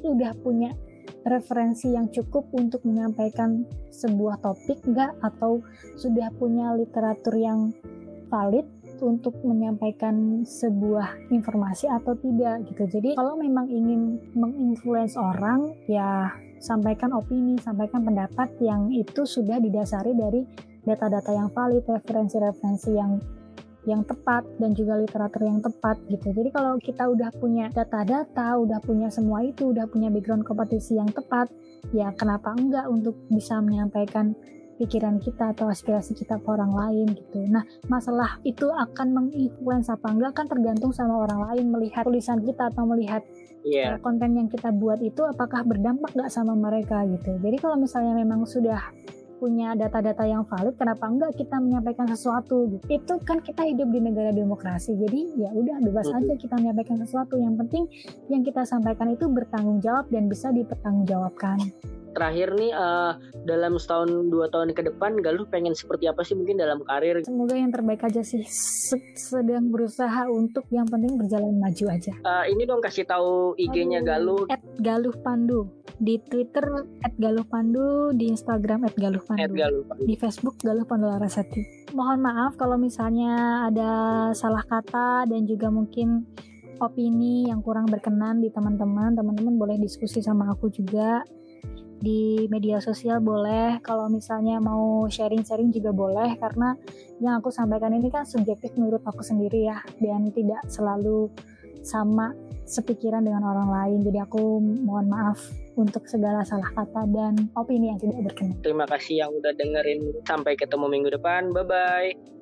udah punya referensi yang cukup untuk menyampaikan sebuah topik nggak? Atau sudah punya literatur yang valid untuk menyampaikan sebuah informasi atau tidak gitu. Jadi kalau memang ingin menginfluence orang ya sampaikan opini, sampaikan pendapat yang itu sudah didasari dari data-data yang valid, referensi-referensi yang yang tepat dan juga literatur yang tepat gitu. Jadi kalau kita udah punya data-data, udah punya semua itu, udah punya background kompetisi yang tepat, ya kenapa enggak untuk bisa menyampaikan pikiran kita atau aspirasi kita ke orang lain gitu. Nah, masalah itu akan menginfluence apa enggak kan tergantung sama orang lain melihat tulisan kita atau melihat yeah. konten yang kita buat itu apakah berdampak nggak sama mereka gitu. Jadi kalau misalnya memang sudah punya data-data yang valid, kenapa enggak kita menyampaikan sesuatu? Gitu. Itu kan kita hidup di negara demokrasi, jadi ya udah bebas hmm. aja kita menyampaikan sesuatu. Yang penting yang kita sampaikan itu bertanggung jawab dan bisa dipertanggungjawabkan. Terakhir nih uh, dalam setahun dua tahun ke depan Galuh pengen seperti apa sih mungkin dalam karir? Semoga yang terbaik aja sih. Sedang berusaha untuk yang penting berjalan maju aja. Uh, ini dong kasih tahu IG-nya Galuh at Galuh Pandu. Di Twitter at Galuh Pandu. Di Instagram at Galuh Pandu, at Galuh Pandu. di Facebook Galuh Pandu Larasati. Mohon maaf kalau misalnya ada salah kata dan juga mungkin opini yang kurang berkenan di teman-teman. Teman-teman boleh diskusi sama aku juga di media sosial boleh. Kalau misalnya mau sharing-sharing juga boleh karena yang aku sampaikan ini kan subjektif menurut aku sendiri ya dan tidak selalu sama sepikiran dengan orang lain. Jadi aku mohon maaf untuk segala salah kata dan opini yang tidak berkenan. Terima kasih yang udah dengerin. Sampai ketemu minggu depan. Bye bye